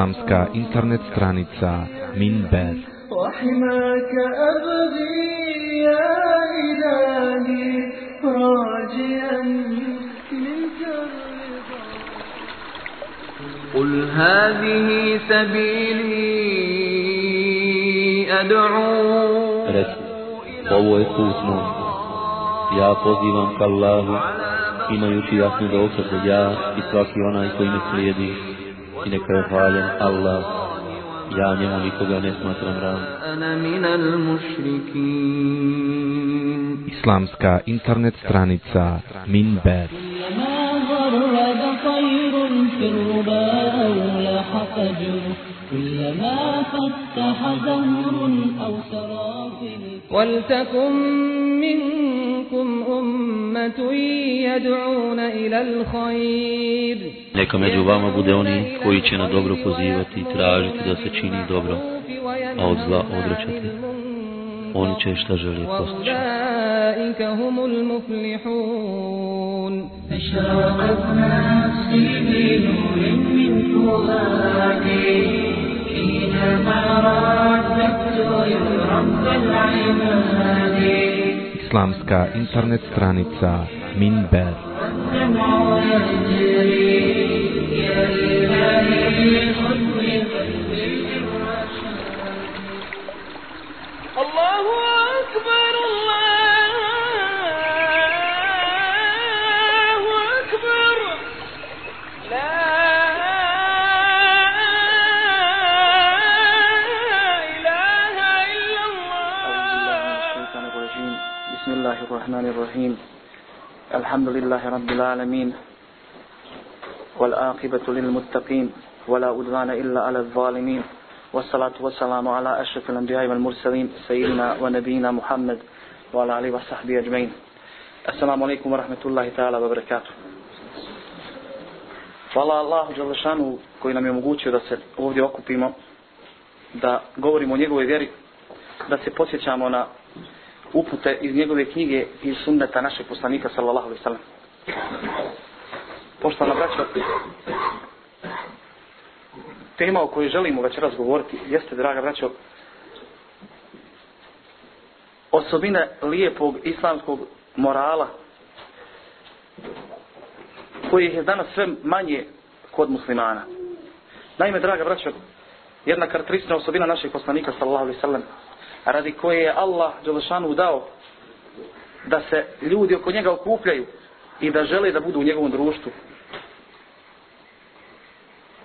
islamska internet stranica Minber. وحماك أبغي يا إلهي راجيا قل هذه سبيلي أدعو Reci, ovo je put moj. Ja pozivam ka Allahu, imajući jasnu dokaz da ja i svaki onaj koji me slijedi i neka je hvaljen Allah ja njemu nikoga ne smatram ram islamska internet stranica minber minber كلما خط حزور أو سرافل ولتكن منكم أمة يدعون إلى الخير Neka među vama bude oni koji će na dobro pozivati i tražiti da se čini dobro, a od zla odrećati. Oni će šta želi postići. Ašraqat nafsi bi nurim min fuhadi Islamska internet stranica Minber Allahu Akbar الله الرحمن الرحيم الحمد لله رب العالمين والآقبة للمتقين ولا أدوان إلا على الظالمين والصلاة والسلام على أشرف الأنبياء والمرسلين سيدنا ونبينا محمد وعلى آله وصحبه أجمعين السلام عليكم ورحمة الله تعالى وبركاته Hvala Allahu Đalešanu koji nam je omogućio da se ovdje okupimo, da govorimo o njegovoj vjeri, da se posjećamo na upute iz njegove knjige iz sunneta našeg poslanika sallallahu alejhi ve sellem. Poštovana braćo, tema o kojoj želimo večeras govoriti jeste draga braćo osobine lijepog islamskog morala koji je danas sve manje kod muslimana. Naime, draga braćo, jedna karakteristična osobina našeg poslanika sallallahu alejhi ve sellem radi koje je Allah Đelešanu dao da se ljudi oko njega okupljaju i da žele da budu u njegovom društvu.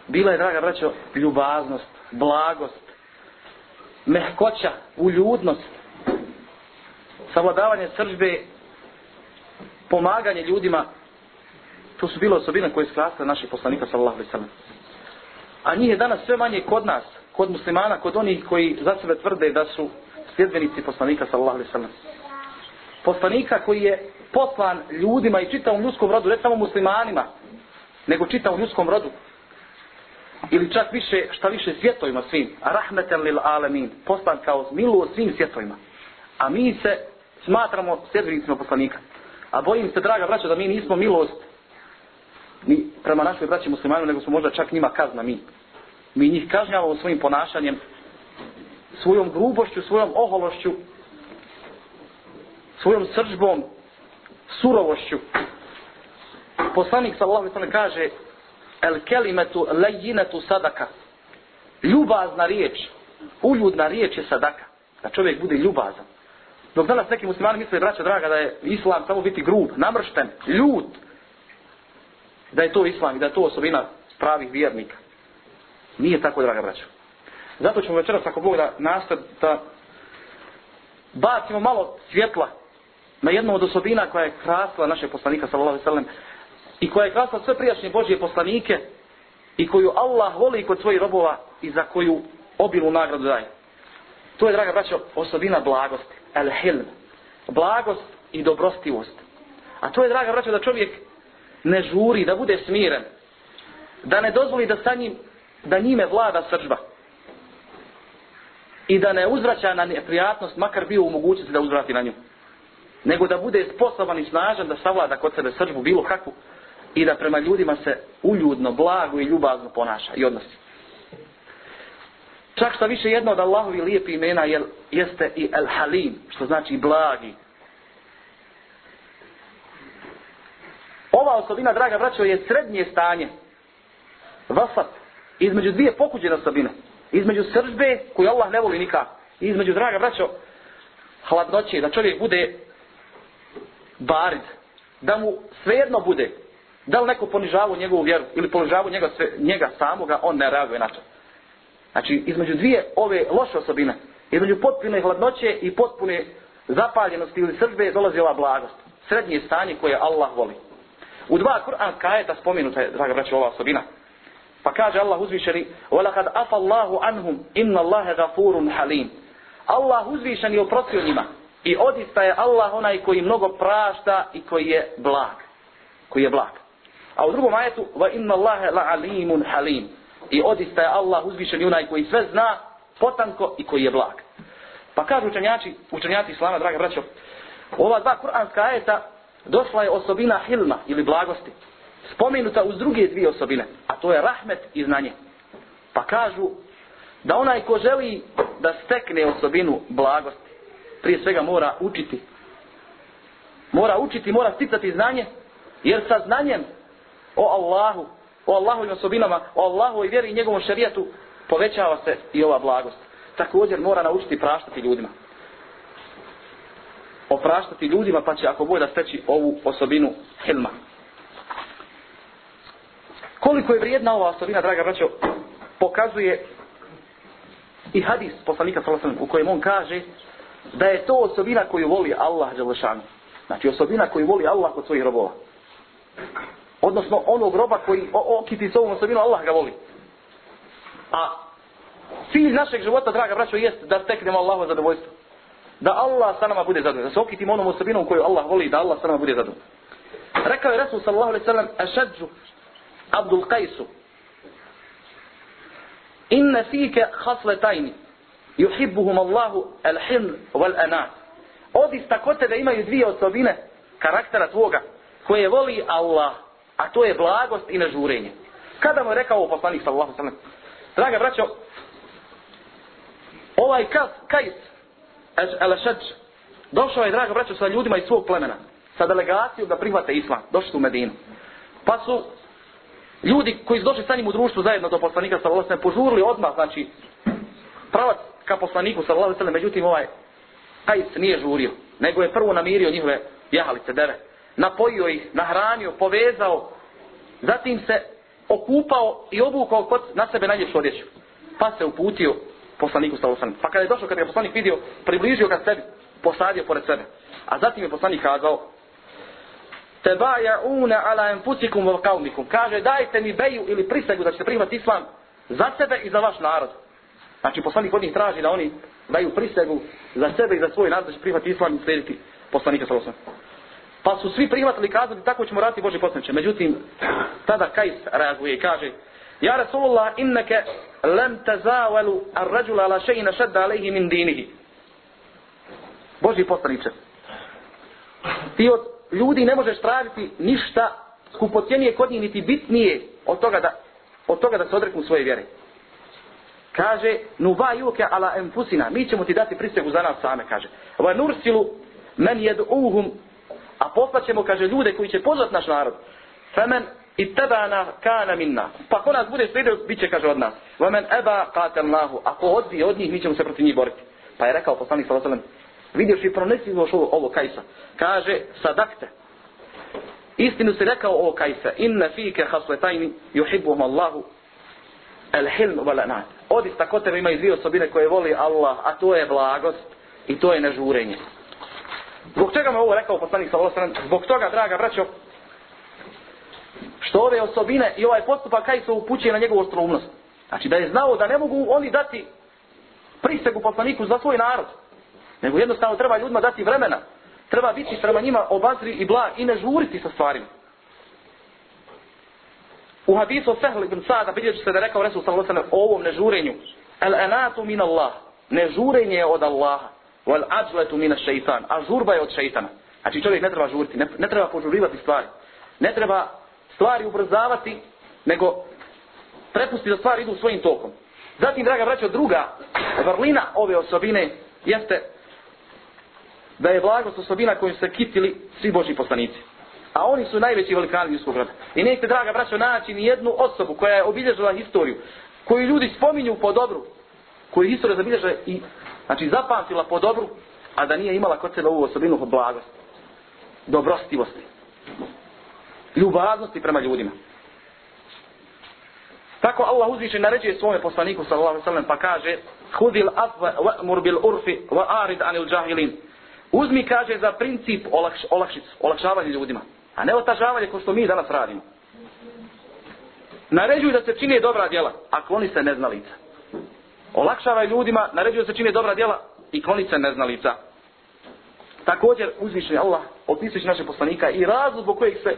Bila je, draga braćo, ljubaznost, blagost, mehkoća, uljudnost, savladavanje sržbe, pomaganje ljudima, to su bile osobine koje skrasle naših poslanika sallallahu alaihi sallam. A njih je danas sve manje kod nas, kod muslimana, kod onih koji za sebe tvrde da su sljedbenici poslanika sallallahu alaihi sallam. Poslanika koji je poslan ljudima i čitavom ljudskom rodu, ne samo muslimanima, nego čitavom ljudskom rodu. Ili čak više, šta više, svjetovima svim. Rahmeten lil alemin. Poslan kao milu svim svjetovima. A mi se smatramo sljedbenicima poslanika. A bojim se, draga braća, da mi nismo milost ni prema našoj braći muslimanima, nego smo možda čak njima kazna mi. Mi njih kažnjavamo svojim ponašanjem, svojom grubošću, svojom ohološću, svojom srđbom, surovošću. Poslanik sallallahu alejhi ve kaže: "El kelimatu layyinatu sadaka." Ljubazna riječ, uljudna riječ je sadaka. Da čovjek bude ljubazan. Dok danas neki muslimani misle, braćo draga, da je islam samo biti grub, namršten, ljud, da je to islam i da je to osobina pravih vjernika. Nije tako, draga braćo. Zato ćemo večeras, ako Bog da nastav, da bacimo malo svjetla na jednu od osobina koja je krasla našeg poslanika, sallallahu sallam, i koja je krasla sve prijašnje Božje poslanike i koju Allah voli kod svojih robova i za koju obilu nagradu daje. To je, draga braćo, osobina blagosti. El hilm. Blagost i dobrostivost. A to je, draga braćo, da čovjek ne žuri, da bude smiren. Da ne dozvoli da sa njim, da njime vlada srđba i da ne uzvraća na neprijatnost, makar bio u mogućnosti da uzvrati na nju. Nego da bude sposoban i snažan da savlada kod sebe srđbu bilo kakvu i da prema ljudima se uljudno, blago i ljubazno ponaša i odnosi. Čak što više jedno od Allahovi lijepi imena je, jeste i El Halim, što znači blagi. Ova osobina, draga braćo, je srednje stanje, vasat, između dvije pokuđene osobine između srđbe koju Allah ne voli nikak, između, draga braćo, hladnoće, da čovjek bude barid, da mu svejedno bude, da li neko ponižava njegovu vjeru ili ponižava njega, sve, njega samoga, on ne reaguje na to. Znači, između dvije ove loše osobine, između potpune hladnoće i potpune zapaljenosti ili srđbe, dolazi ova blagost. Srednje stanje koje Allah voli. U dva Kur'an kajeta spominuta je, draga braćo, ova osobina. Pa kaže Allah uzvišeni, وَلَقَدْ أَفَ اللَّهُ عَنْهُمْ إِنَّ اللَّهَ غَفُورٌ حَلِيمٌ Allah uzvišen je oprotio njima. I odista je Allah onaj koji mnogo prašta i koji je blag. Koji je blag. A u drugom ajetu, وَإِنَّ اللَّهَ لَعَلِيمٌ حَلِيمٌ I odista je Allah uzvišen je onaj koji sve zna, potanko i koji je blag. Pa kažu učenjači, učenjaci islama, draga braćo, ova dva kuranska ajeta došla je osobina hilma ili blagosti spomenuta uz druge dvije osobine, a to je rahmet i znanje. Pa kažu da onaj ko želi da stekne osobinu blagosti, prije svega mora učiti. Mora učiti, mora sticati znanje, jer sa znanjem o Allahu, o Allahovim osobinama, o Allahovoj vjeri i njegovom šarijetu, povećava se i ova blagost. Također mora naučiti praštati ljudima. Opraštati ljudima, pa će ako bude da steći ovu osobinu Hilma. Koliko je vrijedna ova osobina, draga braćo, pokazuje i hadis poslanika sallallahu alejhi u kojem on kaže da je to osobina koju voli Allah dželešan. Znači osobina koju voli Allah kod svojih robova. Odnosno onog roba koji okiti s ovom osobinu, Allah ga voli. A cilj našeg života, draga braćo, jest da steknemo Allahu zadovoljstvo. Da Allah sa nama bude zadovoljstvo. Da se okitimo onom osobinom koju Allah voli da Allah sa nama bude zadovoljstvo. Rekao je Resul sallallahu alejhi ve sellem: "Ešaddu Abdul Qaisu. Inna fike hasle tajni. Juhibbuhum Allahu el hin wal ana. Odista kod tebe imaju dvije osobine karaktera tvoga koje voli Allah, a to je blagost i nažurenje. Kada mu je rekao ovo poslanik sallallahu sallam? Draga braćo, ovaj kas, kajs, el šeđ, došao je, draga braćo, sa ljudima iz svog plemena, sa delegacijom da prihvate islam, došli su u Medinu. Pa su ljudi koji su došli sa njim u društvu zajedno do poslanika sa Allahom, požurili odmah, znači, pravac ka poslaniku sa Allahom, međutim, ovaj, taj nije žurio, nego je prvo namirio njihove jahalice deve, napojio ih, nahranio, povezao, zatim se okupao i obukao kod na sebe najljepšu odjeću. Pa se uputio poslaniku sa Allahom. Pa kada je došao, kada je poslanik vidio, približio ga sebi, posadio pored sebe. A zatim je poslanik kazao, tebaja'una ala enfusikum wa kaumikum. Kaže, dajte mi beju ili prisegu da ćete prihvat islam za sebe i za vaš narod. Znači, poslanik od njih traži da oni daju prisegu za sebe i za svoj narod da će prihvat islam i slediti poslanika sa Pa su svi prihvatili kazali, tako ćemo raditi Boži poslanče. Međutim, tada Kajs reaguje i kaže, Ja Rasulullah, inneke lem tazawalu ar-rajula ala še'ina šedda alaihi min dinihi. Boži poslanče, ti od ljudi ne možeš tražiti ništa skupocijenije kod njih, niti bitnije od toga da, od toga da se odreknu svoje vjere. Kaže, nuva juke ala enfusina, mi ćemo ti dati prisegu za nas same, kaže. Va nursilu men jed uhum, a poslaćemo, kaže, ljude koji će pozvat naš narod. Femen i tadana kana minna. Pa ko nas bude slijedio, bit će, kaže, od nas. Va men eba katem lahu, ako odbije od njih, mi ćemo se protiv njih boriti. Pa je rekao poslanik sallallahu alejhi ve Vidješ i pronesi mu ovo, ovo kajsa. Kaže, sadakte. Istinu si rekao ovo kajsa. Inna fike hasletajni juhibuhum Allahu el hilm valanat. Odista kod tebe ima dvije osobine koje voli Allah, a to je blagost i to je nežurenje. Zbog čega me ovo rekao poslanik sa ovo Zbog toga, draga braćo, što ove osobine i ovaj postupak kajsa upućuje na njegovu ostrovnost. Znači da je znao da ne mogu oni dati prisegu poslaniku za svoj narod. Nego jednostavno treba ljudima dati vremena. Treba biti prema njima obazri i blag i ne žuriti sa stvarima. U hadisu Sehl ibn Sa'da vidjet se da rekao Resul sa Lusana o ovom nežurenju. El enatu min Allah. Nežurenje je od Allaha. Wal ajletu min šeitan. A žurba je od šeitana. Znači čovjek ne treba žuriti, ne, ne treba požurivati stvari. Ne treba stvari ubrzavati, nego prepusti da stvari idu svojim tokom. Zatim, draga braćo, druga vrlina ove osobine jeste da je blagost osobina kojim se kitili svi Boži poslanici. A oni su najveći velikani ljudskog rada. I nekde, draga braćo, naći ni jednu osobu koja je obilježila historiju, koju ljudi spominju po dobru, koju historija zabilježa i znači, zapamtila po dobru, a da nije imala kod sebe ovu osobinu blagost, dobrostivosti, ljubaznosti prema ljudima. Tako Allah uzviše naređuje svome poslaniku sallallahu alejhi ve sellem pa kaže: "Khudil afwa wa'mur bil urfi wa arid anil jahilin." Uzmi, kaže, za princip olakš, olakšic, olakšavanje ljudima. A ne otažavanje ko što mi danas radimo. Naređuju da se čine dobra djela, a kloni se neznalica. Olakšavaj ljudima, naređuju da se čine dobra djela i kloni se neznalica. Također, uzvišenje Allah, opisujući naše poslanika i razlog zbog kojeg se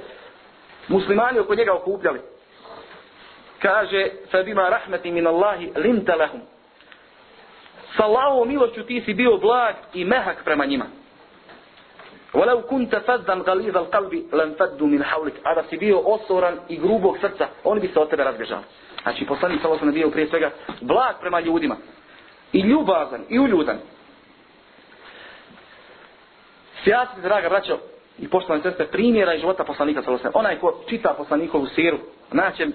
muslimani oko njega okupljali. Kaže, sad ima rahmeti min Allahi lim telehum sa Allahom milošću ti si bio blag i mehak prema njima. Walau kunta faddan ghaliz al-qalbi lan faddu min hawlik. Ada si bio osoran i grubog srca, oni bi se od tebe razbežali. Znači, poslanik sallallahu alejhi ve sellem bio prije svega blag prema ljudima i ljubazan i uljudan. Sjasi, draga braćo i poštovane sestre, primjera iz života poslanika sallallahu alejhi ve sellem. Onaj ko čita poslanikovu siru, naći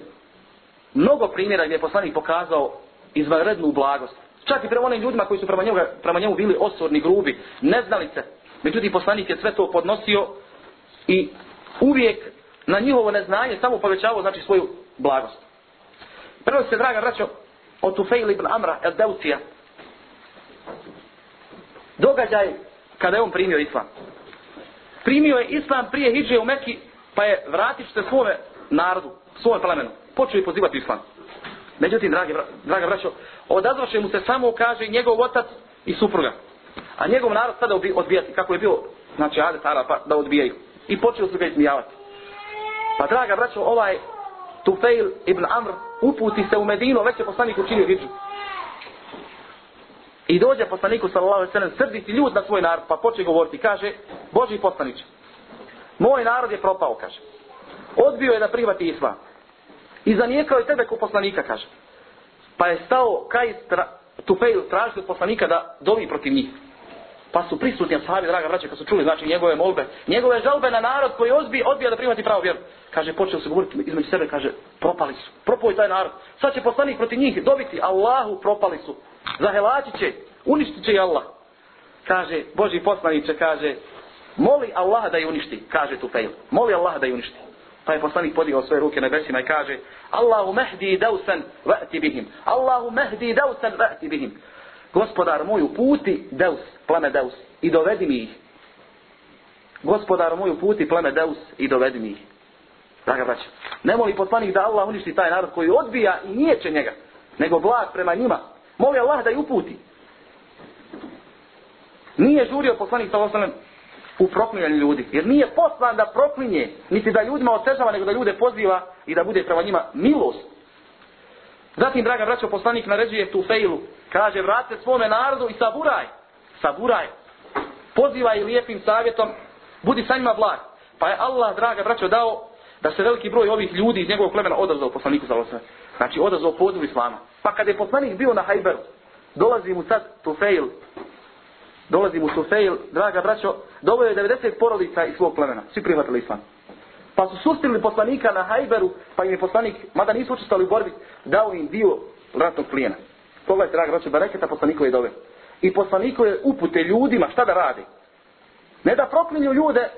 mnogo primjera gdje je poslanik pokazao izvanrednu blagost. Čak i prema onim ljudima koji su prema njemu, prema njemu bili osorni, grubi, neznalice. Međutim, poslanik je sve to podnosio i uvijek na njihovo neznanje samo povećavao znači svoju blagost. Prvo se, draga braćo, o Tufail ibn Amra, el Deusija. Događaj kada je on primio islam. Primio je islam prije hiđe u Mekki, pa je vratit se svome narodu, svome plemenu. Počeo je pozivati islam. Međutim, dragi, draga braćo, odazvaše mu se samo kaže njegov otac i supruga. A njegov narod sada odbijati, kako je bio, znači, ade tara, pa da odbijaju. I počeo su ga izmijavati. Pa, draga braćo, ovaj Tufail ibn Amr uputi se u Medinu, već je poslanik učinio hijđu. I dođe poslaniku, sallallahu alaihi sallam, srditi ljud na svoj narod, pa poče govoriti, kaže, Boži poslaniče, moj narod je propao, kaže. Odbio je da prihvati islam. I zanijekao je tebe kod poslanika, kaže. Pa je stao kaj tra, Tufail tražiti od poslanika da dovi protiv njih. Pa su prisutni ashabi, draga braća, kad su čuli, znači njegove molbe, njegove žalbe na narod koji odbi, odbija da primati pravo vjeru. Kaže, počeo se govoriti između sebe, kaže, propali su, propao je taj narod. Sad će poslanik protiv njih dobiti, Allahu propali su. Zahelaći će, uništit će i Allah. Kaže, Boži poslaniće, kaže, moli Allaha da je uništi, kaže Tufail. Moli Allaha da je uništi. Pa je poslanik podigao svoje ruke nebesima i kaže Allahu mehdi dausan va'ti bihim. Allahu mehdi dausan va'ti bihim. Gospodar moj uputi deus, plame deus i dovedi mi ih. Gospodar moj uputi plame deus i dovedi mi ih. Draga braća, ne moli poslanik da Allah uništi taj narod koji odbija i nijeće njega, nego blag prema njima. Moli Allah da ju uputi. Nije žurio poslanik sa osnovnom u proklinjanju ljudi. Jer nije poslan da proklinje, niti da ljudima otežava, nego da ljude poziva i da bude prema njima milost. Zatim, draga braćo, poslanik naređuje tu fejlu. Kaže, vrate svome narodu i saburaj. Saburaj. Pozivaj lijepim savjetom, budi sa njima vlad. Pa je Allah, draga braćo, dao da se veliki broj ovih ljudi iz njegovog plemena odazvao poslaniku za osve. Znači, odazvao pozivu islama. Pa kad je poslanik bio na Hajberu, dolazi mu sad tu fejl, dolazi mu Sufejl, draga braćo, dovoljno je 90 porodica iz svog plemena, svi primatili islam. Pa su sustili poslanika na Hajberu, pa im je poslanik, mada nisu učestali u borbi, dao im dio ratnog plijena. Pogledajte, draga braćo, bereketa poslanikove dove. I poslanikove upute ljudima šta da radi. Ne da proklinju ljude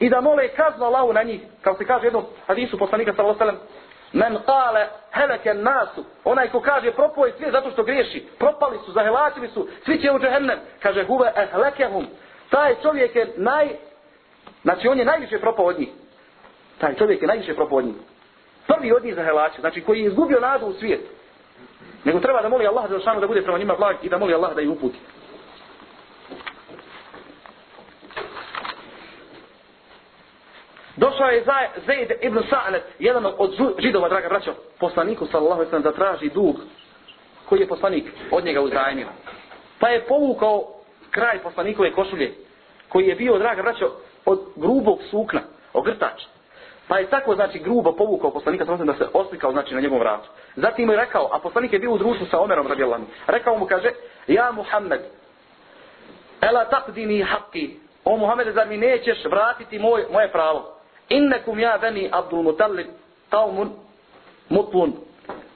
i da mole kaznu Allahu na njih. Kao se kaže jednom hadisu poslanika sa Allahom, Men kale heleke nasu. Onaj ko kaže propoje svijet zato što griješi. Propali su, zahelačili su, svi će u džehennem. Kaže huve ehlekehum. Taj čovjek je naj... Znači on je najviše propao od njih. Taj čovjek je najviše propao od njih. Prvi od njih zahelače. Znači koji je izgubio nadu u svijet. Nego treba da moli Allah za šanu da bude prema njima blag i da moli Allah da ih uputi. došao je Zaid ibn Sa'anet, jedan od židova, draga braćo, poslaniku sallallahu alaihi sallam, da traži dug koji je poslanik od njega uzajemio. Pa je povukao kraj poslanikove košulje, koji je bio, draga braćo, od grubog sukna, ogrtač. Pa je tako, znači, grubo povukao poslanika sa da se oslikao, znači, na njegovom vratu. Zatim mu je rekao, a poslanik je bio u društvu sa Omerom, radijalama, rekao mu, kaže, ja Muhammed, ela takdini haki, o Muhammed, zar mi nećeš vratiti moj, moje pravo? Innekum ja veni Abdul Mutallib kaumun mutlun.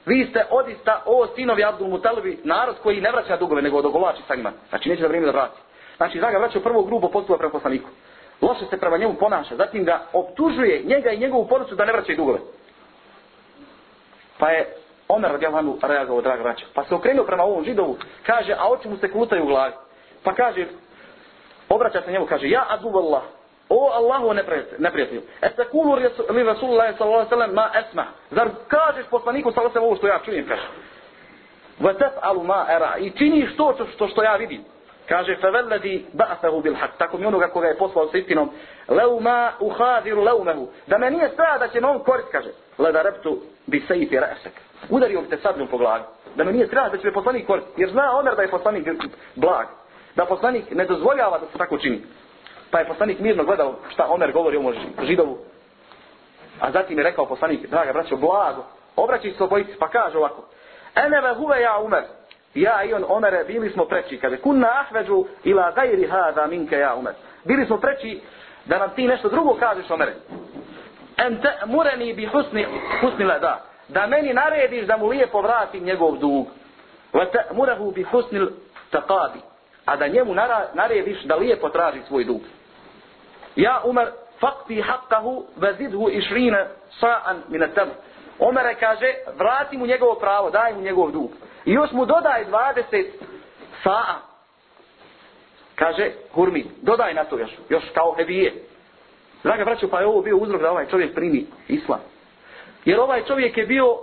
Vi ste odista, o sinovi Abdul Mutallibi, narod koji ne vraća dugove, nego odogovlači sa njima. Znači neće da vrijeme da vrati. Znači zaga vraća u prvo grubo postupa prema poslaniku. Loše se prema njemu ponaša, zatim ga optužuje njega i njegovu porucu da ne vraća i dugove. Pa je Omer radijal Hanu reagao, draga vraća. Pa se okrenuo prema ovom židovu, kaže, a oči mu se kutaju u glavi. Pa kaže, obraća se njemu, kaže, ja adubu Allah, O Allahu neprijatelju, ne e se kulu li Rasulullah sallallahu alaihi sallam ma esma. Zar kažeš poslaniku sallallahu alaihi sallam ovo što ja čujem, kaže. Ve tef alu ma era. I činiš to što, što, što ja vidim. Kaže, fe velledi ba'fehu bil hak. Tako mi onoga koga je poslao s istinom. Leu ma uhadiru leumehu. Da me nije strada da će me on korist, kaže. Le da reptu bi sejiti resek. Udari on te sabljom po glagu. Da me nije strada da će me poslanik korist. Jer zna Omer da je poslanik blag. Da poslanik ne dozvoljava da se tako čini. Pa je poslanik mirno gledao šta Omer govori o židovu. A zatim je rekao poslanik, draga braćo, blago, obraćaj se obojici, pa kaže ovako. Ene ve ja Omer. Ja i on Omer bili smo preći. Kaže, kunna ahveđu ila gajri hada minke ja Omer. Bili smo preći da nam ti nešto drugo kažeš Omer. En te mureni bi husni, husni da. Da meni narediš da mu lijepo vratim njegov dug. Ve te murehu bi husnil takabi a da njemu narediš da lijepo traži svoj dug. Ja Umar fakti haqqahu vazidhu išrina sa'an min at Umar kaže, vrati mu njegovo pravo, daj mu njegov dug. I još mu dodaj 20 sa'a. Kaže, hurmi, dodaj na to još, još kao hebije. Draga braću, pa je ovo bio uzrok da ovaj čovjek primi islam. Jer ovaj čovjek je bio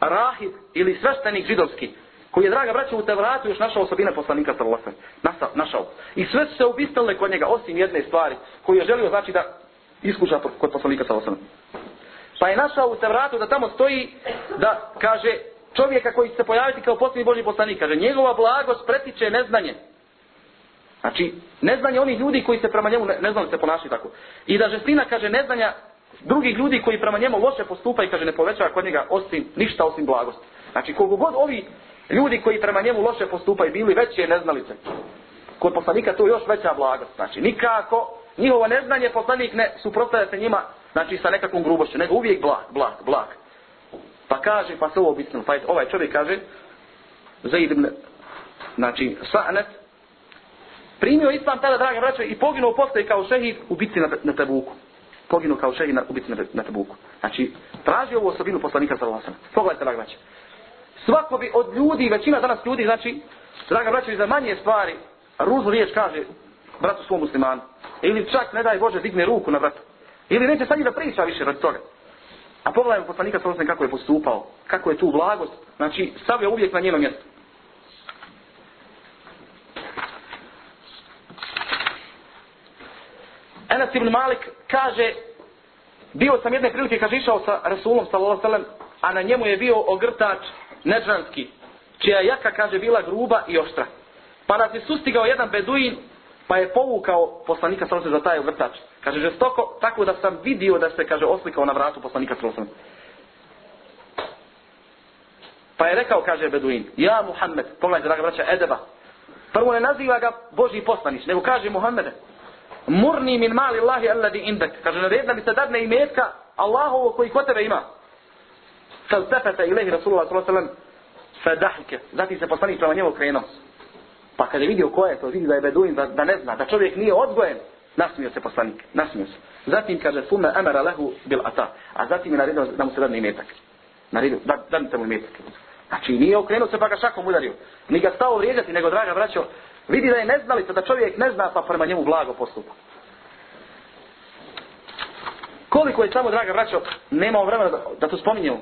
rahib ili sveštenik židovski koji je, draga braća, u Tevratu još našao osobine poslanika sallallahu alaihi našao. I sve su se ubistale kod njega, osim jedne stvari, koju je želio, znači, da iskuša kod poslanika sallallahu alaihi Pa je našao u Tevratu da tamo stoji, da kaže, čovjeka koji će se pojaviti kao posljednji Boži poslanik, kaže, njegova blagost pretiče neznanje. Znači, neznanje onih ljudi koji se prema njemu, ne, ne znam se ponaši tako. I da žestina, kaže, neznanja drugih ljudi koji prema njemu loše postupaju, kaže, ne povećava kod njega osim, ništa osim blagosti. Znači, kogu god ovi Ljudi koji prema njemu loše postupaju, bili veće neznalice. Kod poslanika to još veća blagost. Znači, nikako, njihovo neznanje poslanik ne suprotaje se njima, znači, sa nekakvom grubošću, nego uvijek blag, blag, blag. Pa kaže, pa se ovo obisnilo, pa ovaj čovjek kaže, Zaid ibn, znači, Sa'anet, primio islam tada, draga braća, i poginuo postoje kao šehid u bitci na, na Tebuku. Poginuo kao šehid na, u bitci na, na Tebuku. Znači, traži ovu osobinu poslanika sa Allahom. Pogledajte, draga braća. Svako bi od ljudi, većina danas ljudi, znači, draga braća, za manje stvari, ružnu riječ kaže bratu svom muslimanu. Ili čak, ne daj Bože, digne ruku na bratu. Ili neće sad i da priča više radi toga. A pogledajmo poslanika Solosne kako je postupao, kako je tu blagost, znači, stavio uvijek na njeno mjesto. Enes ibn Malik kaže, bio sam jedne prilike, kaže, išao sa Rasulom, sallallahu sallam, a na njemu je bio ogrtač nežanski, čija jaka, kaže, bila gruba i oštra. Pa nas je sustigao jedan beduin, pa je povukao poslanika Salosa za taj ogrtač. Kaže, žestoko, tako da sam vidio da se, kaže, oslikao na vratu poslanika Salosa. Pa je rekao, kaže Beduin, ja Muhammed, pogledajte, draga braća, Edeba, prvo ne naziva ga Boži poslanić, nego kaže Muhammede, murni min mali Allahi alladi indek, kaže, naredna mi se dadne i metka Allahovo koji kod tebe ima. فالتفت إليه رسول الله صلى الله عليه وسلم فضحك ذاتي سبصاني فما نيمو كرينو pa kada je vidio ko je to, vidi da je beduin, da, da ne zna, da čovjek nije odgojen, nasmio se poslanik, nasmio se. Zatim kaže, fume emara lehu bil ata, a zatim je naredio da mu se dadne imetak. Naredio, da, dadne mu imetak. Znači nije okrenuo se pa ga šakom udario. Ni ga stao vrijeđati, nego draga braćo, vidi da je neznalica, da čovjek ne zna, pa prema njemu blago postupa. Koliko je samo, draga braćo, nemao vremena da, da to spominjemo,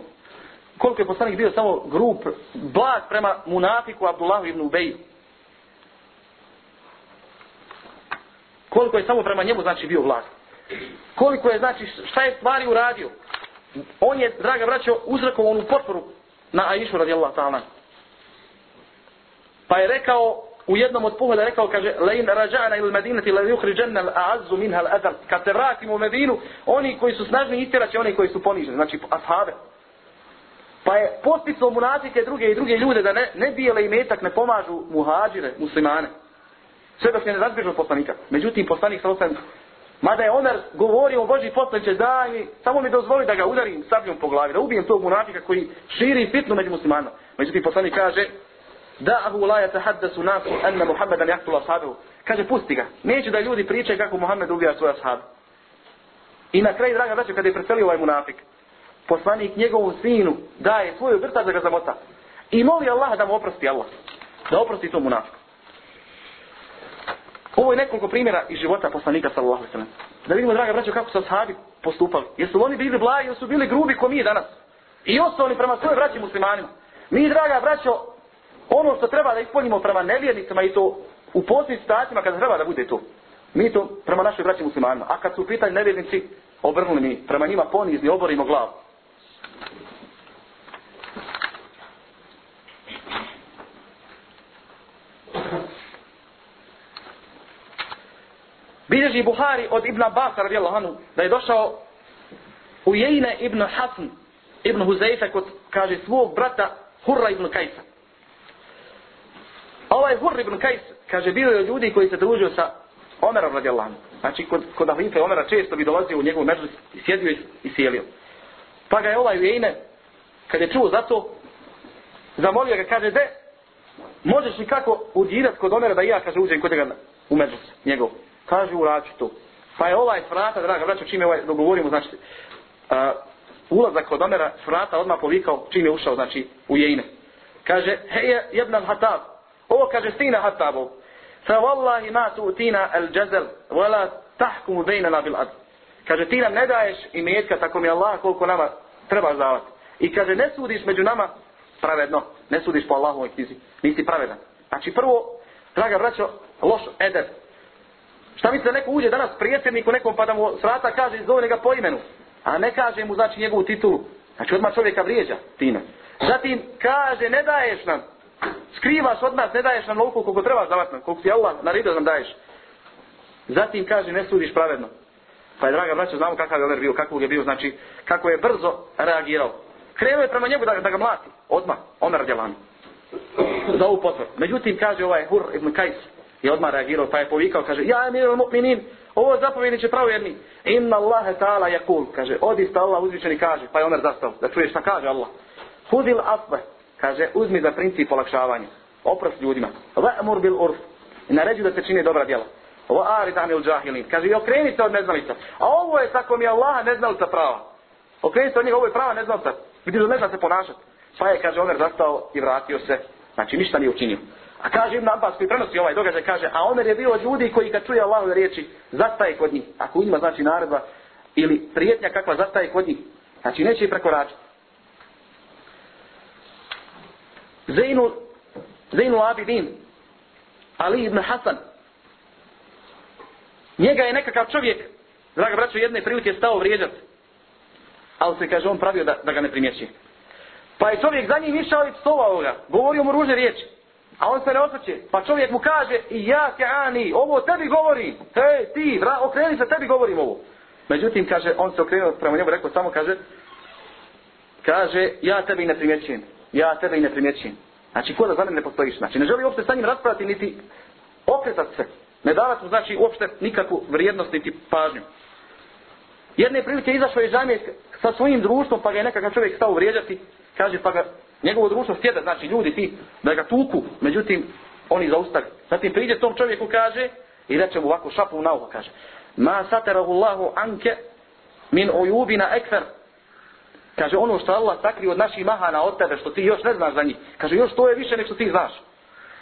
koliko je poslanik bio samo grup blag prema munafiku Abdullahu ibn Ubeju. Koliko je samo prema njemu znači bio blag. Koliko je znači šta je stvari uradio. On je, draga braćo, uzrakom onu potporu na Aishu radijallahu ta'ala. Pa je rekao u jednom od pohleda rekao, kaže, lein rađana il medinati la juhriđenna l'azu minha l'adam. Kad se vratimo u Medinu, oni koji su snažni istjeraće, oni koji su poniženi. Znači, ashave. Pa je posticao munatike druge i druge ljude da ne, ne bijele i metak ne pomažu muhađire, muslimane. Sve dok se ne razbježu poslanika. Međutim, poslanik sa osam, mada je Omer govorio o Boži poslaniče, daj mi, samo mi dozvoli da ga udarim sabljom po glavi, da ubijem tog munatika koji širi fitnu među muslimanom. Međutim, poslanik kaže, da abu la yatahaddasu nasu anna muhammedan yaqtul ashabahu kaže pusti ga neće da ljudi pričaju kako muhammed ubija svoje ashabe i na kraju draga braćo kada je preselio ovaj munafik poslanik njegovu sinu daje svoju grta da ga zamota. I moli Allah da mu oprosti Allah. Da oprosti tomu nafku. Ovo je nekoliko primjera iz života poslanika sallallahu alaihi sallam. Da vidimo, draga braćo, kako su ashabi postupali. Jesu oni bili blaji, jesu bili grubi ko mi danas. I osnovni prema svoje braći muslimanima. Mi, draga braćo, ono što treba da ispunimo prema nevjernicama i to u posljednjim situacijama kada treba da bude to. Mi to prema našoj braći muslimanima. A kad su pitanje nevjernici, obrnuli mi prema njima ponizni, oborimo glavu. Bilježi Buhari od Ibn Abbas radijallahu anhu da je došao u Jejne Ibn Hasn Ibn Huzeife kod kaže svog brata Hurra Ibn Kajsa. A ovaj Hurra Ibn Kajs kaže bio je od ljudi koji se družio sa Omerom radijallahu anhu. Znači kod, kod Ahlife Omera često bi dolazio u njegovu mežlis i sjedio i sjelio. Pa ga je ovaj Jejne kad je čuo za to zamolio ga kaže de možeš li kako udirat kod Omera da ja kaže uđem kod njega u mežlis njegovu kaže u račitu. Pa je ovaj frata, draga braćo, čime ovaj, dogovorimo, znači, uh, ulazak kod Omera, frata odmah povikao čim je ušao, znači, u jejne. Kaže, hej, jebnan hatab, ovo kaže sina hatabov, fa wallahi ma tu tina al jazel, wala tahkumu bejnana bil ad. Kaže, ti nam ne daješ imetka, tako mi Allah koliko nama treba zavat. I kaže, ne sudiš među nama pravedno, ne sudiš po Allahovoj knjizi, nisi pravedan. Znači, prvo, draga braćo, loš edep, Šta mislite da neko uđe danas prijateljniku nekom pa da mu s vrata kaže zove ga po imenu? A ne kaže mu znači njegovu titulu. Znači odmah čovjeka vrijeđa, Tina. Zatim kaže ne daješ nam. Skrivaš od nas, ne daješ nam lovku koliko trebaš davat nam. Koliko ti Allah naredio nam daješ. Zatim kaže ne sudiš pravedno. Pa je draga braća, znamo kakav je Omer bio, kakvog je bio, znači kako je brzo reagirao. Krenuo je prema njemu da, da ga mlati, odmah, Omer djelan. Za ovu potvr. Međutim, kaže ovaj Hur ibn Kajs, je odmah reagirao, pa je povikao, kaže, ja je miru mu'minin, ovo zapovjedni će pravjerni. Inna Allahe ta'ala jakul, kaže, odista Allah uzvičeni kaže, pa je Omer zastao, da čuješ šta kaže Allah. Hudil asbe, kaže, uzmi za princip olakšavanja, oprost ljudima. Va'mur bil urf, i naređu da se čine dobra djela. Ovo ari danil džahilin. Kaže, okreni se od neznalica. A ovo je tako mi Allaha neznalica prava. Okreni se od njih, ovo je prava neznalica. Vidiš da ne zna se ponašati. Pa je, kaže, Omer zastao i vratio se. Znači, ništa nije učinio. A kaže Ibn Abbas koji prenosi ovaj događaj, kaže, a Omer je bio od ljudi koji kad čuje Allahove riječi, zastaje kod njih. Ako u njima znači naredba ili prijetnja kakva zastaje kod njih, znači neće i prekoračiti. Zainu, Zainu Abidin, Ali ibn Hasan, njega je nekakav čovjek, draga braćo, jedne prilike stao vrijeđat, ali se kaže on pravio da, da ga ne primjeći. Pa je čovjek za njim išao i psovao ga, govorio mu ružne riječi. A on se ne osjeće. Pa čovjek mu kaže, i ja ke ani, ovo tebi govori. Hej, ti, vra, okreni se, tebi govorim ovo. Međutim, kaže, on se okrenuo prema njemu, rekao, samo kaže, kaže, ja tebi ne primjećim. Ja tebe i ne primjećim. Znači, ko da za mene ne postojiš? Znači, ne želi uopšte sa njim raspraviti, niti okretati se. Ne davati mu, znači, uopšte nikakvu vrijednost, niti pažnju. Jedne prilike izašao je žamijet sa svojim društvom, pa ga je nekakav čovjek stao vrijeđati. Kaže, pa ga Njegovo društvo sjeda, znači ljudi ti da ga tuku, međutim oni zaustavi. Zatim priđe tom čovjeku kaže i reče mu ovako šapu na uho kaže: "Ma satarahu Allahu anke min uyubina akthar." Kaže ono što Allah sakri od naših mahana od tebe što ti još ne znaš za njih. Kaže još to je više nego što ti znaš.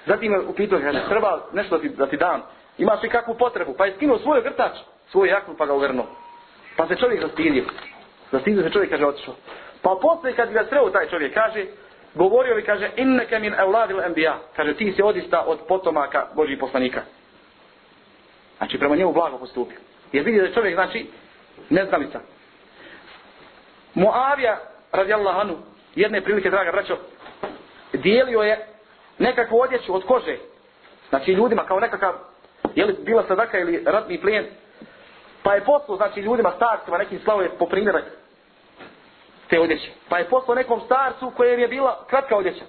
Zatim me upitao kaže: "Treba nešto da ti da ti dam. Imaš li kakvu potrebu?" Pa je skinuo svoj grtač, svoj jaknu pa ga uvrnuo. Pa se čovjek rastidio. Rastidio se čovjek kaže otišao. Pa posle kad ga sreo taj čovjek kaže: govorio mi, kaže, inneke min evladil embija. Kaže, ti si odista od potomaka Božih poslanika. Znači, prema njemu blago postupio. Jer vidi da je čovjek, znači, neznalica. Muavija, radi Allahanu, jedne prilike, draga braćo, dijelio je nekakvu odjeću od kože. Znači, ljudima, kao nekakav, je li bila sadaka ili ratni plijen, pa je poslu, znači, ljudima, starcima, nekim slavom, po primjeru, te odjeće. Pa je poslao nekom starcu kojem je bila kratka odjeća.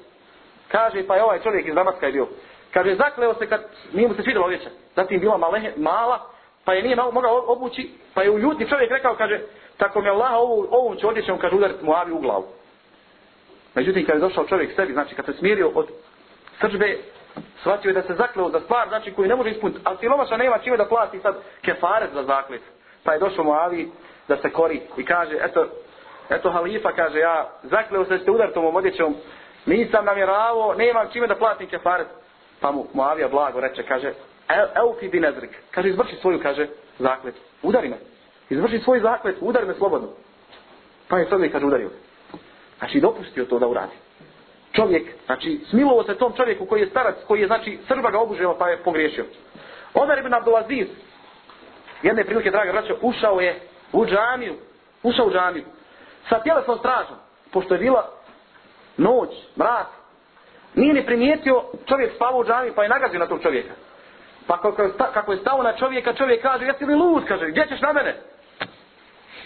Kaže, pa je ovaj čovjek iz Damaska je bio. Kaže, zakleo se kad nije mu se svidjela odjeća. Zatim bila male, mala, pa je nije mogao obući, pa je u ljudni čovjek rekao, kaže, tako mi Allah ovu, ovom će odjećom, kaže, udariti mu avi u glavu. Međutim, kad je došao čovjek sebi, znači kad se smirio od srđbe, shvatio je da se zakleo za stvar, znači koju ne može ispuniti, ali siromaša nema čime da plati sad kefaret za zaklet. Pa je došao mu avi da se kori i kaže, eto, Eto halifa kaže, ja zakleo se da ćete udar tomom odjećom, nisam namjeravao, nemam čime da platim kefaret. Pa mu Moavija blago reče, kaže, evo ti bin Ezrik, kaže, izvrši svoju, kaže, zaklet, udari me. Izvrši svoj zaklet, udari me slobodno. Pa je sad mi, kaže, udario. Znači, dopustio to da uradi. Čovjek, znači, smilovo se tom čovjeku koji je starac, koji je, znači, srba ga obuževa pa je pogriješio. Omer ibn Abdulaziz, jedne prilike, draga braća, ušao je u džamiju, ušao u džamiju, sa tjelesnom stražom, pošto je bila noć, mrak, nije ni primijetio čovjek spavao u džami pa je nagazio na tog čovjeka. Pa kako, kako je stao na čovjeka, čovjek kaže, jesi li lud, kaže, gdje ćeš na mene?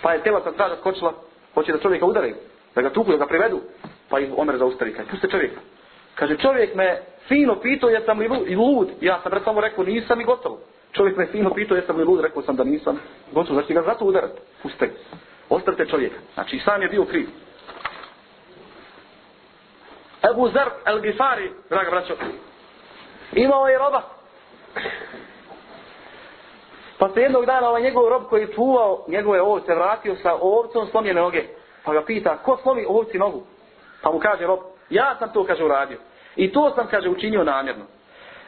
Pa je tjela sam straža skočila, hoće da čovjeka udare, da ga tuku, da ga privedu, pa ih Omer zaustavi, kaže, puste čovjeka. Kaže, čovjek me fino pitao, jesam li lud, i lud, ja sam samo rekao, nisam i gotovo. Čovjek me fino pitao, jesam li lud, rekao sam da nisam, gotovo, znači ga zato udarati, puste. Ostavite čovjeka. Znači, sam je bio kriv. Ebu Zer El Gifari, draga braćo, imao je roba. Pa se jednog dana ovaj njegov rob koji je čuvao njegove ovce, vratio sa ovcom slomljene noge. Pa ga pita, ko slomi ovci nogu? Pa mu kaže rob, ja sam to, kaže, uradio. I to sam, kaže, učinio namjerno.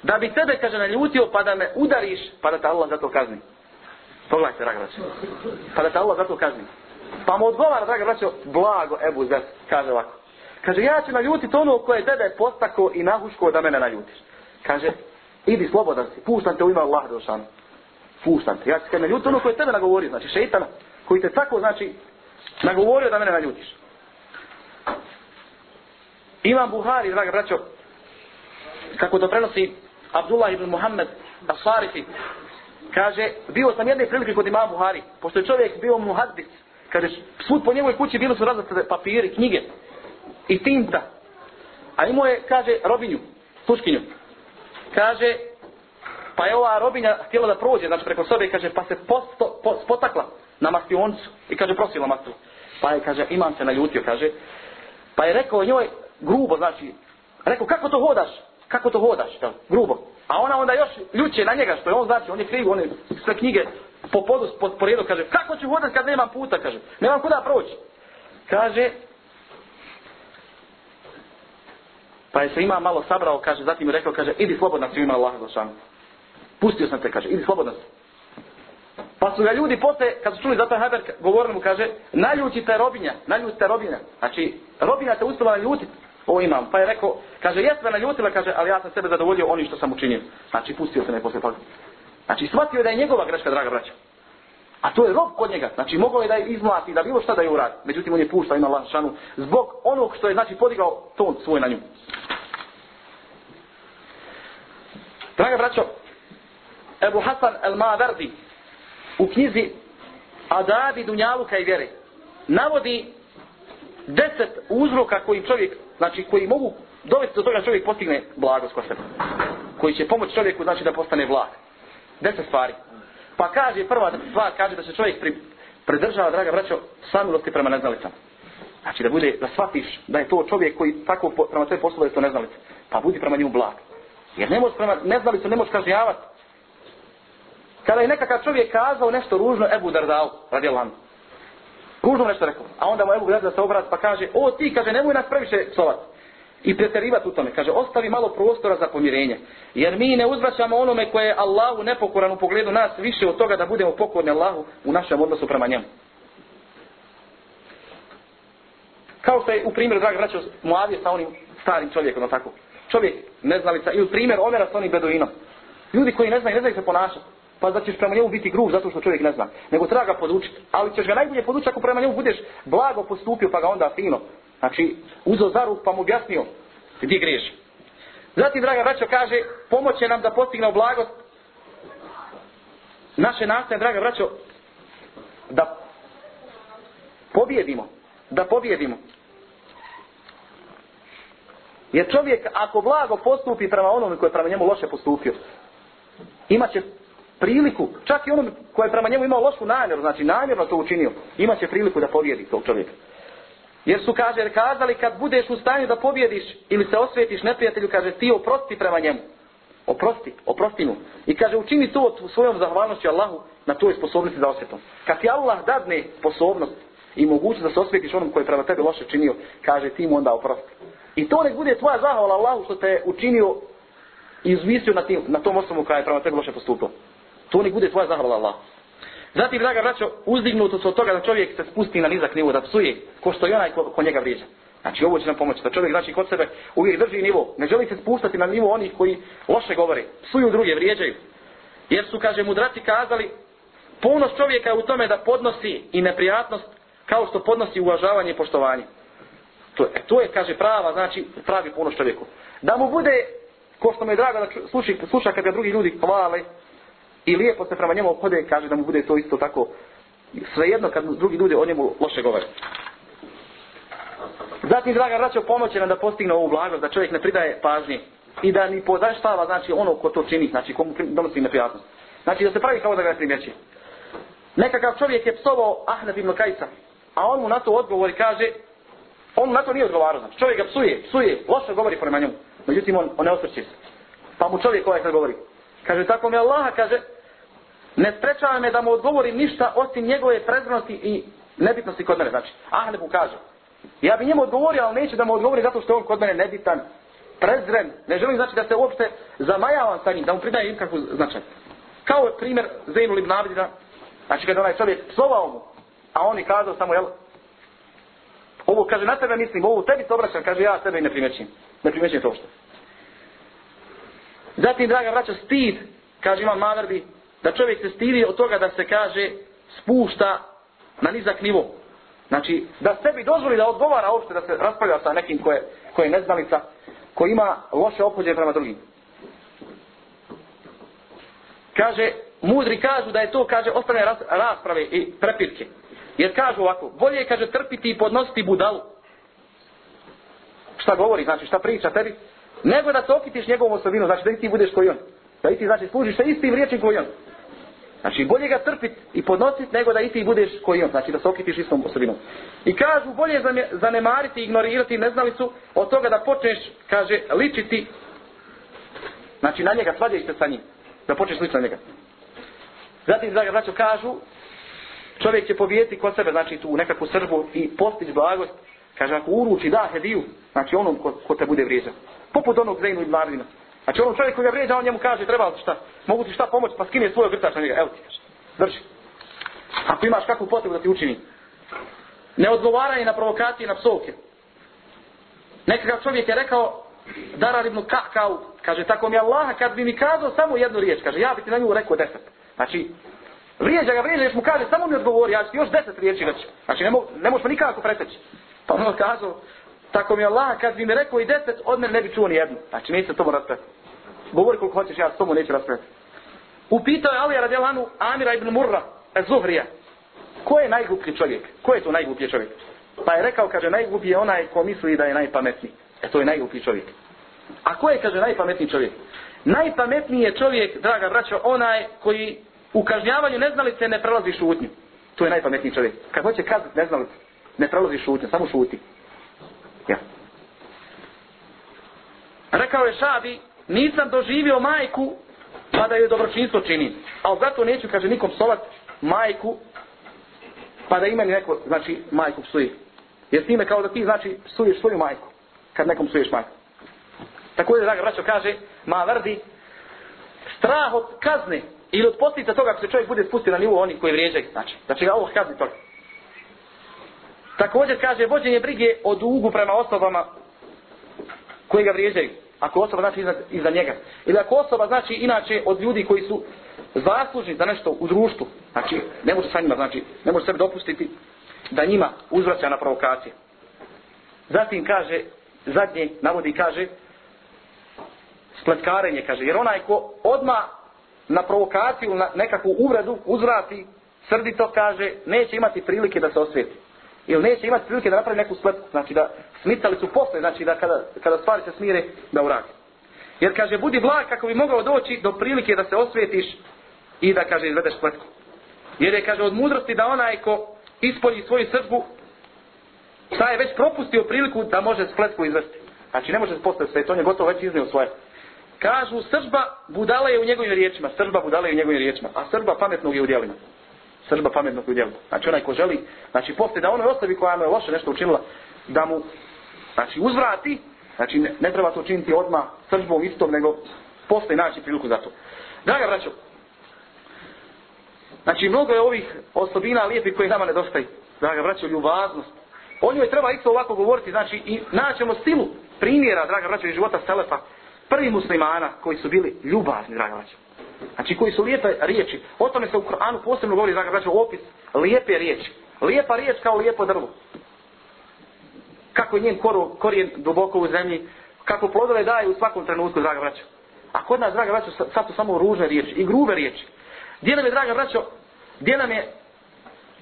Da bi tebe, kaže, naljutio, pa da me udariš, pa da te Allah za to kazni. Pogledajte, draga braćo. Pa da te Allah za to kazni. Pa mu odgovara, draga braćo, blago Ebu Zer, kaže ovako. Kaže, ja ću naljutiti ono koje je tebe postako i nahuško da mene naljutiš. Kaže, idi slobodan si, puštam te u ime Allah došan. Puštam te, ja ću naljutiti ono koje je tebe nagovorio, znači šeitana, koji te tako, znači, nagovorio da mene naljutiš. Imam Buhari, draga braćo, kako to prenosi Abdullah ibn Muhammed Asarifi, kaže, bio sam jedne prilike kod imam Buhari, pošto je čovjek bio muhaddis, kaže, svud po njegovoj kući bilo su razvrte papiri, knjige i tinta. A imao je, kaže, robinju, puškinju. Kaže, pa je ova robinja htjela da prođe, znači preko sobe, kaže, pa se posto, po, potakla na mastioncu i kaže, prosila mastu. Pa je, kaže, imam se naljutio, kaže. Pa je rekao njoj, grubo, znači, rekao, kako to hodaš? kako to hodaš, jel, grubo. A ona onda još ljuče na njega, što je on znači, on je kriv, on je sve knjige po podu, po, po redu, kaže, kako ću hodati kad nemam puta, kaže, nemam kuda proći. Kaže, pa je se ima malo sabrao, kaže, zatim je rekao, kaže, idi slobodno si ima Allah za Pustio sam te, kaže, idi slobodno si. Pa su ga ljudi posle, kad su čuli za taj haber, govorili mu, kaže, naljuti te robinja, naljuti te robinja. Znači, robinja te uspjela naljutiti o imam. Pa je rekao, kaže, jes me naljutila, kaže, ali ja sam sebe zadovoljio oni što sam učinio. Znači, pustio se ne poslije toga. Znači, shvatio je da je njegova greška, draga braća. A to je rob kod njega. Znači, mogao je da je izmlati, da bilo šta da je uradi. Međutim, on je puštao, ima lašanu, zbog onog što je, znači, podigao ton svoj na nju. Draga braćo, Ebu Hasan el Maverdi u knjizi Adabi Dunjaluka i vjere navodi deset uzroka koji čovjek, znači koji mogu dovesti do toga čovjek postigne blagost kod sebe. Koji će pomoći čovjeku znači da postane vlag. Deset stvari. Pa kaže prva stvar, kaže da se čovjek pri, pridržava, draga braćo, samilosti prema neznalicama. Znači da bude, da shvatiš da je to čovjek koji tako po, prema tvoje poslove to neznalice. Pa budi prema njemu blag. Jer ne možeš prema neznalicu, ne možeš kažnjavati. Kada je nekakav čovjek kazao nešto ružno, Ebu Dardao, radijel lanu. Ružno nešto rekao. A onda mu Ebu Bedr se obrati pa kaže, o ti, kaže, nemoj nas previše psovati. I pretjerivati u tome. Kaže, ostavi malo prostora za pomirenje. Jer mi ne uzvraćamo onome koje je Allahu nepokoran u pogledu nas više od toga da budemo pokorni Allahu u našem odnosu prema njemu. Kao što je u primjeru, draga braćo, Moavije sa onim starim čovjekom, tako. Čovjek, neznalica, i u primjer Omera sa onim Beduinom. Ljudi koji ne znaju, ne znaju se ponašati pa da ćeš prema njemu biti grub zato što čovjek ne zna. Nego treba ga podučiti. Ali ćeš ga najbolje podučiti ako prema njemu budeš blago postupio pa ga onda fino. Znači, uzo za ruk pa mu objasnio gdje griješ. Zatim, draga braćo, kaže, pomoć je nam da postigne blagost naše nastaje, draga braćo, da pobjedimo. Da pobjedimo. Jer čovjek, ako blago postupi prema onome koje je prema njemu loše postupio, imaće priliku, čak i onom koji je prema njemu imao lošu namjeru, znači namjerno to učinio, ima će priliku da povijedi tog čovjeka. Jer su, kaže, kazali, kad budeš u stanju da pobjediš ili se osvetiš neprijatelju, kaže, ti oprosti prema njemu. Oprosti, oprosti mu. I kaže, učini to svojom zahvalnošću Allahu na tvoj sposobnosti za osvetom. Kad ti Allah dadne sposobnost i mogućnost da se osvetiš onom koji je prema tebe loše činio, kaže, ti mu onda oprosti. I to nek bude tvoja zahvala Allahu što te učinio i izvisio na, tim, na tom osobu koja je prema tebe loše postupao. To nek bude tvoja zahvala Allah. Zatim, draga braćo, uzdignuto su od toga da čovjek se spusti na nizak nivo, da psuje, ko što je onaj ko, ko njega vrijeđa. Znači, ovo će nam pomoći, da čovjek znači kod sebe uvijek drži nivo, ne želi se spustati na nivo onih koji loše govore, psuju druge, vrijeđaju. Jer su, kaže, mudraci kazali, ponos čovjeka je u tome da podnosi i neprijatnost kao što podnosi uvažavanje i poštovanje. To, to je, kaže, prava, znači, pravi ponos čovjeku. Da mu bude, ko što me je drago da sluši, sluša kad ga drugi ljudi hvale, I lijepo se prema njemu obhode i kaže da mu bude to isto tako svejedno kad drugi ljudi o njemu loše govore. Zatim, draga braćo, pomoće nam da postigne ovu blagost, da čovjek ne pridaje pažnje i da ni pozaštava, znači ono ko to čini, znači komu donosi neprijatnost. Znači da se pravi kao da ga ne primjeći. Nekakav čovjek je psovao Ahnef ibn Kajsa, a on mu na to odgovori kaže, on na to nije odgovarao, znači čovjek ga psuje, psuje, loše govori prema njemu, međutim on, on ne osrće se. Pa mu čovjek ovaj kad govori, Kaže, tako mi Allaha, kaže, ne sprečava me da mu odgovorim ništa osim njegove prezrenosti i nebitnosti kod mene. Znači, Ahnebu kaže, ja bi njemu odgovorio, ali neće da mu odgovori zato što je on kod mene nebitan, prezren. Ne želim znači da se uopšte zamajavam sa njim, da mu pridaje im kakvu značaj. Kao je primjer Zainul ibn Abidina, znači kada onaj čovjek psovao mu, a on je kazao samo, jel, ovo kaže, na tebe mislim, ovo tebi se obraćam, kaže, ja sebe i ne primećim. Ne primećim to što. Zatim, draga braća, stid, kaže imam Maverdi, da čovjek se stidi od toga da se kaže spušta na nizak nivo. Znači, da sebi dozvoli da odgovara uopšte da se raspravlja sa nekim koje, koje je neznalica, koji ima loše opođenje prema drugim. Kaže, mudri kažu da je to, kaže, ostane rasprave i prepirke. Jer kažu ovako, bolje je, kaže, trpiti i podnositi budalu. Šta govori, znači, šta priča tebi? nego da sokitiš njegovu osobinu, znači da i ti budeš koji on. Da i ti znači služiš sa istim riječim koji on. Znači bolje ga trpit i podnosit nego da i ti budeš koji on, znači da sokitiš istom osobinom. I kažu bolje zanemariti i ignorirati neznalicu od toga da počneš, kaže, ličiti znači na njega, svađajte se sa njim, da počneš ličiti na njega. Zatim, draga braćo, kažu, čovjek će pobijeti kod sebe, znači tu nekakvu srbu i postić blagost, kaže, ako uruči, da, hediju, znači onom ko, ko te bude vrijeđao poput onog Zainu i Mladina. Znači onom čovjeku koji ga vrijeđa, on njemu kaže, treba li šta, mogu ti šta pomoć, pa skinje svoj ogrtač na njega, evo ti kaže, drži. Ako imaš kakvu potrebu da ti učini, ne odgovaranje na provokacije na psovke. Nekakav čovjek je rekao, Dara ribnu kakao, kaže, tako mi Allah, kad bi mi kazao samo jednu riječ, kaže, ja bi ti na nju rekao deset. Znači, vrijeđa ga, vrijeđa, još mu kaže, samo mi odgovori, ja ću ti još deset riječi reći. Znači, ne, mo ne možeš pa nikako preteći. Pa on kazao, Tako mi Allah, kad bi mi rekao i deset, od mene ne bi čuo ni jednu. Znači, neću se tomu raspreti. Govori koliko hoćeš, ja s tomu neću raspreti. Upitao je Alija Radjelanu Amira ibn Murra, Zuhrija. Ko je najgluplji čovjek? Ko je to najgluplji čovjek? Pa je rekao, kaže, najgluplji je onaj ko misli da je najpametniji. E to je najgluplji čovjek. A ko je, kaže, najpametniji čovjek? Najpametniji je čovjek, draga braćo, onaj koji u kažnjavanju neznalice ne prelazi šutnju. To je najpametniji čovjek. Kad hoće kazati neznalice, ne prelazi šutnju, samo šuti. Rekao je Šabi, nisam doživio majku, pa da joj dobročinstvo čini. Ali zato neću, kaže, nikom solat majku, pa da ima neko, znači, majku psuje. Jer s time kao da ti, znači, suješ svoju majku, kad nekom suješ majku. Tako je, draga braćo, kaže, ma vrdi, strah od kazne ili od postica toga ako se čovjek bude spustio na nivo oni koji vrijeđaju, znači, da znači, će ga Allah kazni toga. Također kaže, vođenje brige o dugu prema osobama koji ga vrijeđaju. Ako osoba znači iza, iza njega. Ili ako osoba znači inače od ljudi koji su zaslužni za nešto u društvu. Znači, ne može sa njima, znači, ne može sebe dopustiti da njima uzvraća na provokacije. Zatim kaže, zadnje navodi kaže, spletkarenje, kaže, jer onaj ko odma na provokaciju, na nekakvu uvredu uzvrati srdito, kaže, neće imati prilike da se osvijeti. Jel neće imati prilike da napravi neku slepku, znači da smicali su posle, znači da kada, kada stvari se smire, da uradi. Jer kaže, budi blag kako bi mogao doći do prilike da se osvijetiš i da, kaže, izvedeš slepku. Jer je, kaže, od mudrosti da onaj ko ispolji svoju srđbu, šta je već propustio priliku da može spletku izvesti. Znači, ne može postaviti sve, to je gotovo već iznio svoje. Kažu, srđba budala je u njegovim riječima, srđba budala je u njegovim riječima, a srđba pametnog je u djelima. Sržba pametnog u djelu. Znači onaj ko želi, znači posti da onoj osobi koja mu je loše nešto učinila, da mu znači, uzvrati, znači ne, ne treba to učiniti odma sržbom istom, nego posti naći priliku za to. Draga braćo, znači mnogo je ovih osobina lijepi koje nama nedostaju. Draga braćo, ljubaznost. O njoj treba isto ovako govoriti, znači i naćemo stilu primjera, draga braćo, iz života Selefa, prvi muslimana koji su bili ljubazni, draga braćo. Znači koji su lijepe riječi. O tome se u Koranu posebno govori, znači, znači opis lijepe riječi. Lijepa riječ kao lijepo drvo. Kako je njen koru, korijen duboko u zemlji. Kako plodove daje u svakom trenutku, draga braćo. A kod nas, draga braćo, sad su samo ružne riječi i grube riječi. Gdje nam je, draga braćo, gdje nam je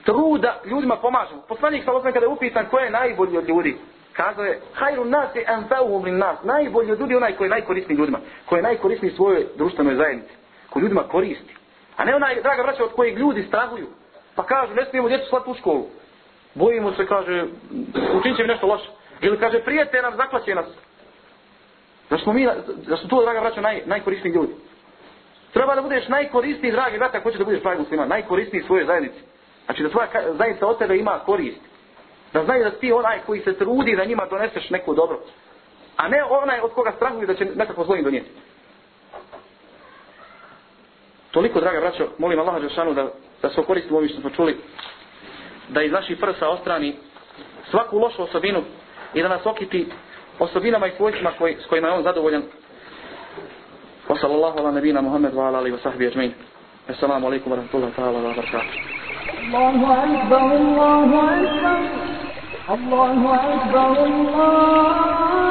truda ljudima pomažu. Poslanik sa osnovim kada je upisan ko je najbolji od ljudi. Kazao je, hajru nas je en nas. Najbolji od ljudi onaj koji je najkorisniji ljudima. Koji je najkorisniji svojoj društvenoj zajednici ko ljudima koristi. A ne onaj, draga braća, od kojeg ljudi strahuju. Pa kažu, ne smijemo djecu slati u školu. Bojimo se, kaže, učinit će mi nešto loše. Ili kaže, prijete nam, zaklaće nas. Da smo mi, da su to, draga braća, naj, najkorisniji ljudi. Treba da budeš najkorisniji, dragi brate, ako će da budeš pravi muslima, najkorisniji svoje zajednici. Znači da tvoja zajednica od tebe ima korist. Da znaju da ti onaj koji se trudi da njima doneseš neko dobro. A ne onaj od koga strahuju da će nekako zlo im donijeti. Toliko, draga braćo, molim Allaha Đošanu da, da se okoristimo ovim što smo čuli, da iz naših prsa ostrani svaku lošu osobinu i da nas okiti osobinama i svojstvima koji, s kojima je on zadovoljan. Wa sallallahu ala nabina Muhammed wa ala alihi wa sahbihi ajmein. Assalamu alaikum wa rahmatullahi ta'ala wa barakatuh. الله أكبر الله أكبر الله أكبر الله أكبر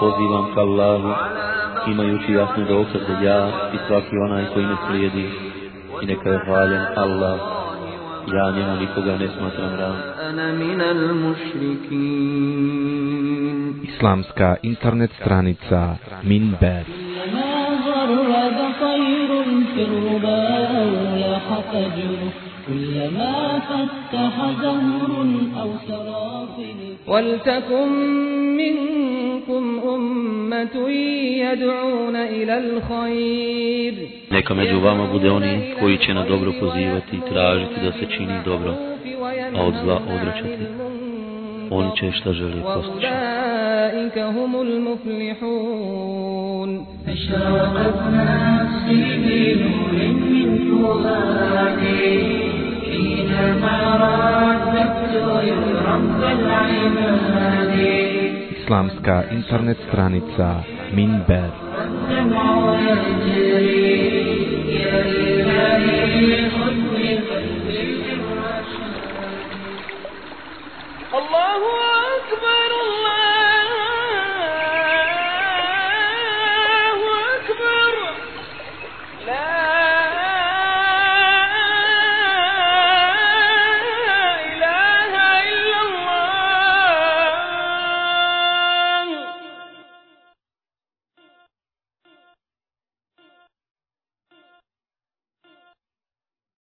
pozivam ka Allahu, imajući jasne dokaze ja i svaki onaj koji me slijedi. I neka je hvaljen Allah, ja njemu nikoga ne smatram ran. Islamska internet stranica Minbet. كلما فتح زهر أو سراب ولتكن من minkum ummatun yad'una ila al-khayr neka među vama bude oni koji će na dobro pozivati i tražiti da se čini dobro a od zla odvraćati oni će šta žele postići inka humul muflihun ashraqat nafsi bi nurin min nurati حين ما رأت نفس الرمز العين الهادي islamska internet stranica Minber. Minber.